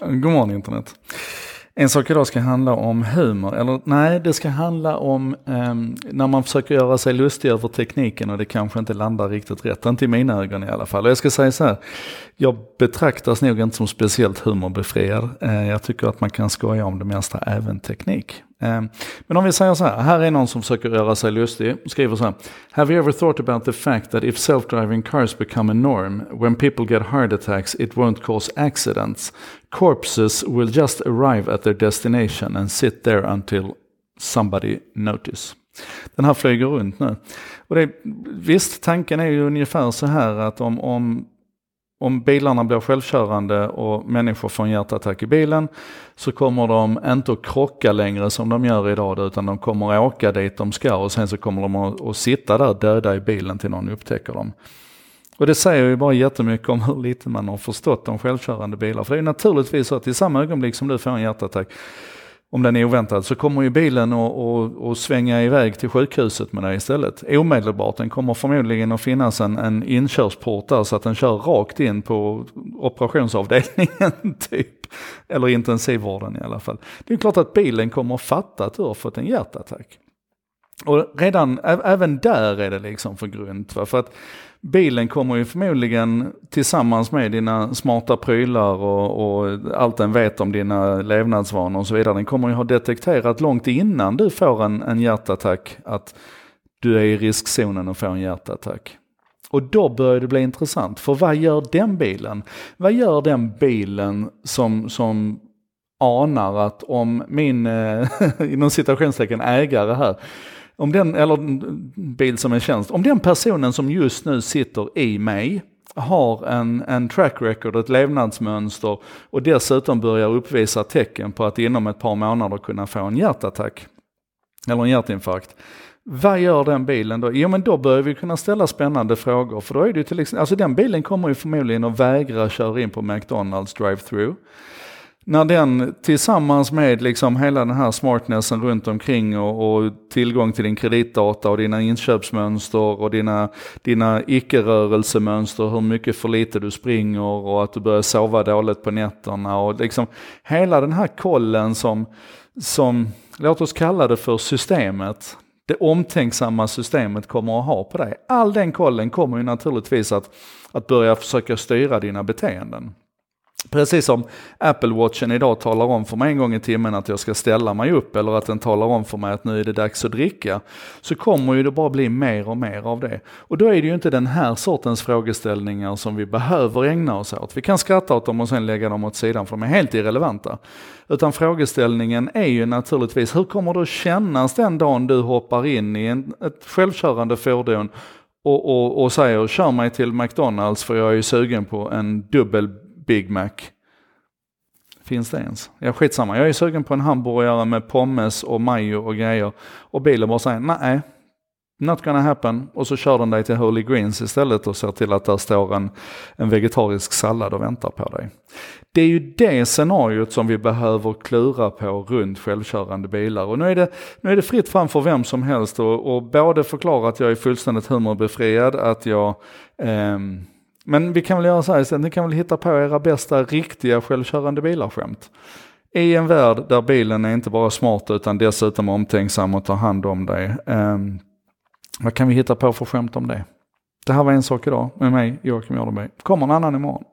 God morgon internet. En sak idag ska handla om humor, eller nej, det ska handla om eh, när man försöker göra sig lustig över tekniken och det kanske inte landar riktigt rätt, inte i mina ögon i alla fall. Och jag ska säga så här, jag betraktas nog inte som speciellt humorbefriad. Eh, jag tycker att man kan skoja om det mesta, även teknik. Ehm, men om vi säger så här, här är någon som försöker göra sig lustig, skriver så här. Have you ever thought about the fact that if self-driving cars become a norm, when people get heart attacks it won't cause accidents. Corpses will just arrive at their destination and sit there until somebody notice. Den här flyger runt nu. Och det, visst, tanken är ju ungefär så här att om, om om bilarna blir självkörande och människor får en hjärtattack i bilen så kommer de inte att krocka längre som de gör idag utan de kommer att åka dit de ska och sen så kommer de att, att sitta där döda i bilen till någon upptäcker dem. Och det säger ju bara jättemycket om hur lite man har förstått om självkörande bilar. För det är naturligtvis så att i samma ögonblick som du får en hjärtattack om den är oväntad, så kommer ju bilen att svänga iväg till sjukhuset med dig istället. Omedelbart, den kommer förmodligen att finnas en, en inkörsport där så att den kör rakt in på operationsavdelningen typ. Eller intensivvården i alla fall. Det är klart att bilen kommer att fatta att du har fått en hjärtattack. Och redan, även där är det liksom för grunt. Va? För att bilen kommer ju förmodligen tillsammans med dina smarta prylar och, och, allt den vet om dina levnadsvanor och så vidare. Den kommer ju ha detekterat långt innan du får en, en hjärtattack att du är i riskzonen att få en hjärtattack. Och då börjar det bli intressant, för vad gör den bilen? Vad gör den bilen som, som anar att om min, eh, inom citationstecken, ägare här om den, eller bil som en tjänst, om den personen som just nu sitter i mig har en, en track record, ett levnadsmönster och dessutom börjar uppvisa tecken på att inom ett par månader kunna få en hjärtattack eller en hjärtinfarkt. Vad gör den bilen då? Jo men då börjar vi kunna ställa spännande frågor för då är det ju till exempel, alltså den bilen kommer ju förmodligen att vägra köra in på McDonalds drive-through när den tillsammans med liksom hela den här smartnessen runt omkring och, och tillgång till din kreditdata och dina inköpsmönster och dina, dina icke-rörelsemönster, hur mycket för lite du springer och att du börjar sova dåligt på nätterna och liksom hela den här kollen som, som låt oss kalla det för systemet, det omtänksamma systemet kommer att ha på dig. All den kollen kommer ju naturligtvis att, att börja försöka styra dina beteenden. Precis som Apple Watchen idag talar om för mig en gång i timmen att jag ska ställa mig upp eller att den talar om för mig att nu är det dags att dricka. Så kommer ju det bara bli mer och mer av det. Och då är det ju inte den här sortens frågeställningar som vi behöver ägna oss åt. Vi kan skratta åt dem och sen lägga dem åt sidan för de är helt irrelevanta. Utan frågeställningen är ju naturligtvis, hur kommer det att kännas den dagen du hoppar in i en, ett självkörande fordon och, och, och säger kör mig till McDonalds för jag är ju sugen på en dubbel Big Mac. Finns det ens? Ja skitsamma, jag är sugen på en hamburgare med pommes och majo och grejer. Och bilen bara säger nej, not gonna happen. Och så kör den dig till Holy Greens istället och ser till att där står en, en vegetarisk sallad och väntar på dig. Det är ju det scenariot som vi behöver klura på runt självkörande bilar. Och nu är det, nu är det fritt fram för vem som helst och, och både förklara att jag är fullständigt humorbefriad, att jag eh, men vi kan väl göra så här istället, ni kan väl hitta på era bästa riktiga självkörande bilar-skämt. I en värld där bilen är inte bara smart utan dessutom omtänksam och tar hand om dig. Eh, vad kan vi hitta på för skämt om det? Det här var en sak idag med mig, Joakim Jardenberg. Kommer en annan imorgon.